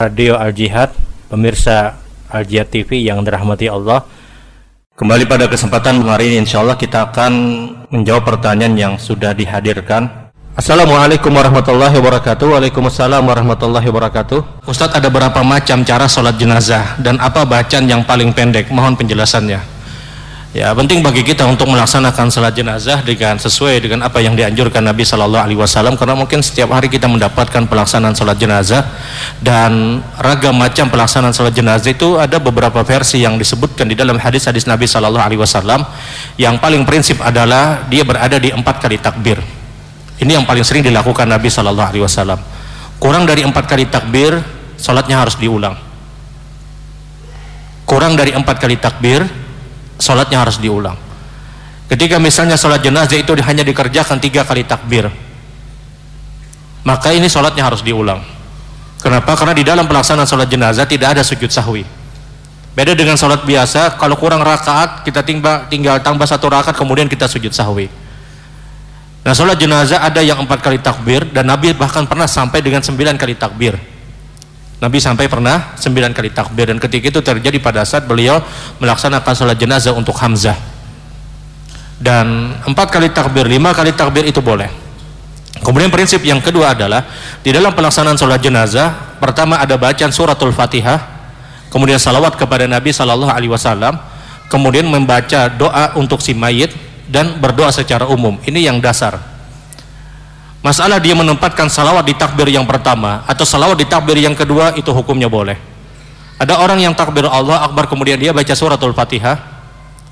Radio Al Jihad, pemirsa Al Jihad TV yang dirahmati Allah. Kembali pada kesempatan hari ini insya Allah kita akan menjawab pertanyaan yang sudah dihadirkan. Assalamualaikum warahmatullahi wabarakatuh. Waalaikumsalam warahmatullahi wabarakatuh. Ustadz ada berapa macam cara sholat jenazah dan apa bacaan yang paling pendek? Mohon penjelasannya. Ya, penting bagi kita untuk melaksanakan salat jenazah dengan sesuai dengan apa yang dianjurkan Nabi Shallallahu Alaihi Wasallam karena mungkin setiap hari kita mendapatkan pelaksanaan salat jenazah dan ragam macam pelaksanaan salat jenazah itu ada beberapa versi yang disebutkan di dalam hadis-hadis Nabi Shallallahu Alaihi Wasallam. Yang paling prinsip adalah dia berada di empat kali takbir. Ini yang paling sering dilakukan Nabi Shallallahu Alaihi Wasallam. Kurang dari empat kali takbir salatnya harus diulang. Kurang dari empat kali takbir sholatnya harus diulang. Ketika misalnya sholat jenazah itu hanya dikerjakan tiga kali takbir maka ini sholatnya harus diulang. Kenapa? karena di dalam pelaksanaan sholat jenazah tidak ada sujud sahwi. Beda dengan sholat biasa kalau kurang rakaat kita tinggal, tinggal tambah satu rakaat kemudian kita sujud sahwi. Nah sholat jenazah ada yang empat kali takbir dan Nabi bahkan pernah sampai dengan sembilan kali takbir Nabi sampai pernah sembilan kali takbir. Dan ketika itu terjadi pada saat beliau melaksanakan sholat jenazah untuk Hamzah. Dan empat kali takbir, lima kali takbir itu boleh. Kemudian prinsip yang kedua adalah di dalam pelaksanaan sholat jenazah pertama ada bacaan suratul fatihah kemudian salawat kepada Nabi Sallallahu Alaihi Wasallam kemudian membaca doa untuk si mayit dan berdoa secara umum. Ini yang dasar Masalah dia menempatkan salawat di takbir yang pertama atau salawat di takbir yang kedua itu hukumnya boleh. Ada orang yang takbir Allah Akbar kemudian dia baca suratul Fatihah,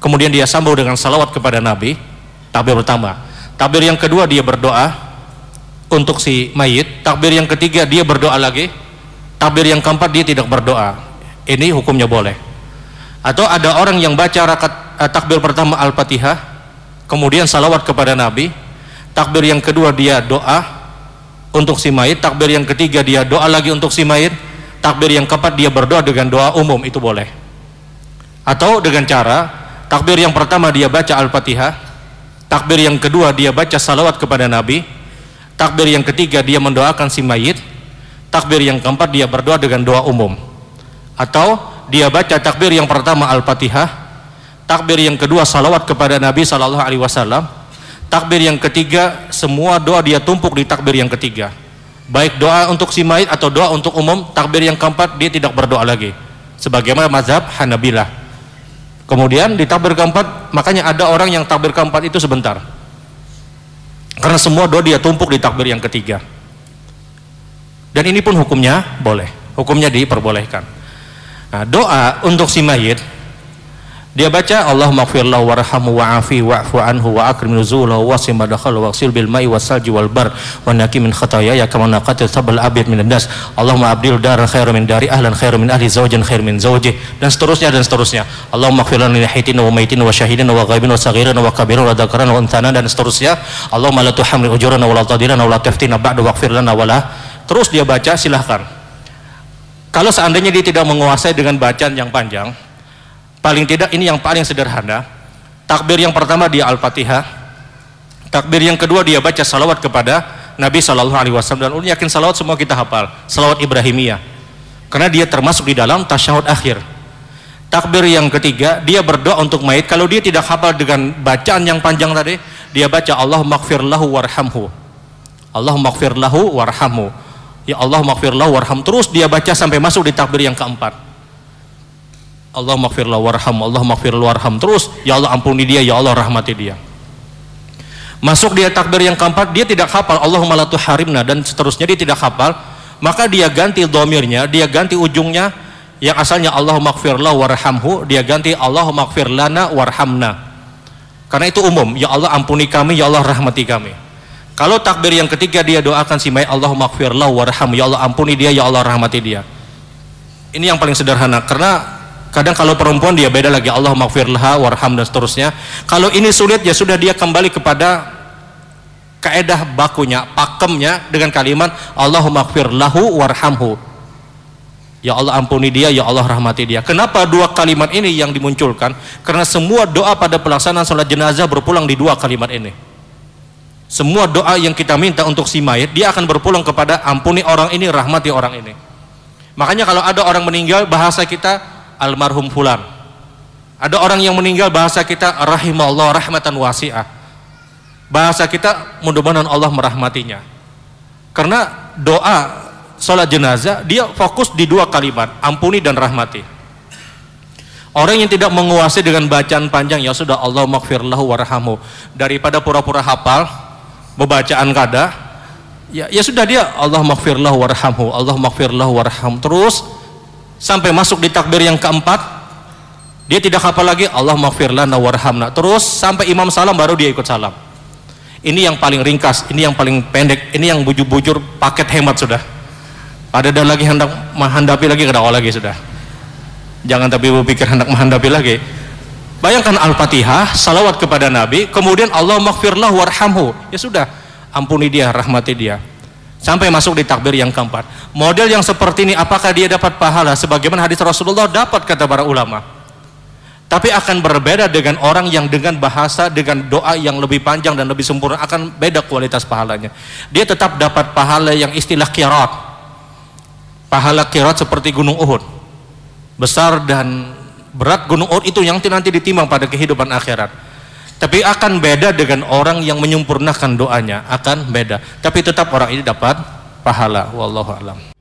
kemudian dia sambung dengan salawat kepada Nabi, takbir pertama. Takbir yang kedua dia berdoa untuk si mayit, takbir yang ketiga dia berdoa lagi, takbir yang keempat dia tidak berdoa. Ini hukumnya boleh. Atau ada orang yang baca rakaat eh, takbir pertama Al-Fatihah, kemudian salawat kepada Nabi, takbir yang kedua dia doa untuk si mayit. Takbir yang ketiga dia doa lagi untuk si mayit. Takbir yang keempat dia berdoa dengan doa umum itu boleh. Atau dengan cara takbir yang pertama dia baca al-fatihah. Takbir yang kedua dia baca salawat kepada nabi. Takbir yang ketiga dia mendoakan si mayit. Takbir yang keempat dia berdoa dengan doa umum. Atau dia baca takbir yang pertama al-fatihah. Takbir yang kedua salawat kepada nabi sallallahu alaihi wasallam takbir yang ketiga semua doa dia tumpuk di takbir yang ketiga. Baik doa untuk si mayit atau doa untuk umum takbir yang keempat dia tidak berdoa lagi. Sebagaimana mazhab Hanabilah. Kemudian di takbir keempat makanya ada orang yang takbir keempat itu sebentar. Karena semua doa dia tumpuk di takbir yang ketiga. Dan ini pun hukumnya boleh. Hukumnya diperbolehkan. Nah, doa untuk si mayit dia baca Allahumma gfirlahu warhamhu wa'afi wa'fu anhu wa akrim nuzulahu wa simadakhalu wa sil bil ma'i wasalji wal bar wa naki min khatayaya kama naqatil sabal abid min nas. Allahumma abdil daran khairan min dari ahlan khairan min ahli zawjan khairan min zawji dan seterusnya dan seterusnya. Allahumma gfir lana hitina wa maitina wa syahidina wa ghaibina wa saghirina wa kabirina wa dhakarana wa untana dan seterusnya. Allahumma la tuhamil ujurana wa la tadirana wa la taftina ba'du waghfir lana wa la. Terus dia baca silahkan. Kalau seandainya dia tidak menguasai dengan bacaan yang panjang paling tidak ini yang paling sederhana. Takbir yang pertama dia al-fatihah. Takbir yang kedua dia baca salawat kepada Nabi Shallallahu Alaihi Wasallam dan ulun yakin salawat semua kita hafal salawat Ibrahimiyah. Karena dia termasuk di dalam tasyahud akhir. Takbir yang ketiga dia berdoa untuk mayit. Kalau dia tidak hafal dengan bacaan yang panjang tadi dia baca Allah maghfir lahu warhamhu. Allah maghfir lahu warhamhu. Ya Allah maghfir lahu warham. Terus dia baca sampai masuk di takbir yang keempat Allah maghfirlah warham Allah maghfirlah warham. Terus ya Allah ampuni dia ya Allah rahmati dia. Masuk dia takbir yang keempat dia tidak hafal Allahumma la harimna dan seterusnya dia tidak hafal. Maka dia ganti domirnya dia ganti ujungnya yang asalnya Allah maghfirlah warhamhu dia ganti Allah maghfir lana warhamna. Karena itu umum ya Allah ampuni kami ya Allah rahmati kami. Kalau takbir yang ketiga dia doakan si mayat Allah maghfirlah warham ya Allah ampuni dia ya Allah rahmati dia. Ini yang paling sederhana karena kadang kalau perempuan dia beda lagi Allah maghfirlah warham dan seterusnya kalau ini sulit ya sudah dia kembali kepada kaedah bakunya pakemnya dengan kalimat Allahumma lahu warhamhu Ya Allah ampuni dia, ya Allah rahmati dia. Kenapa dua kalimat ini yang dimunculkan? Karena semua doa pada pelaksanaan sholat jenazah berpulang di dua kalimat ini. Semua doa yang kita minta untuk si mayit, dia akan berpulang kepada ampuni orang ini, rahmati orang ini. Makanya kalau ada orang meninggal bahasa kita almarhum fulan. Ada orang yang meninggal bahasa kita rahimallah rahmatan wasi'ah. Bahasa kita mudah-mudahan Allah merahmatinya. Karena doa sholat jenazah dia fokus di dua kalimat, ampuni dan rahmati. Orang yang tidak menguasai dengan bacaan panjang ya sudah Allah maghfirlahu warhamu daripada pura-pura hafal bacaan kada ya, ya sudah dia Allah maghfirlahu warhamhu Allah maghfirlahu warham terus sampai masuk di takbir yang keempat dia tidak hafal lagi Allah maghfirlana warhamna. Terus sampai imam salam baru dia ikut salam. Ini yang paling ringkas ini yang paling pendek ini yang bujur-bujur paket hemat sudah. Ada dan lagi hendak menghandapi lagi kada lagi sudah. Jangan tapi berpikir hendak menghandapi lagi. Bayangkan al-fatihah salawat kepada nabi kemudian Allah maghfirlah warhamhu. Ya sudah ampuni dia rahmati dia sampai masuk di takbir yang keempat. Model yang seperti ini apakah dia dapat pahala? Sebagaimana hadis Rasulullah dapat kata para ulama. Tapi akan berbeda dengan orang yang dengan bahasa dengan doa yang lebih panjang dan lebih sempurna akan beda kualitas pahalanya. Dia tetap dapat pahala yang istilah kirat. Pahala kirat seperti gunung Uhud. Besar dan berat gunung Uhud itu yang nanti ditimbang pada kehidupan akhirat tapi akan beda dengan orang yang menyempurnakan doanya. Akan beda. Tapi tetap orang ini dapat pahala. Wallahu alam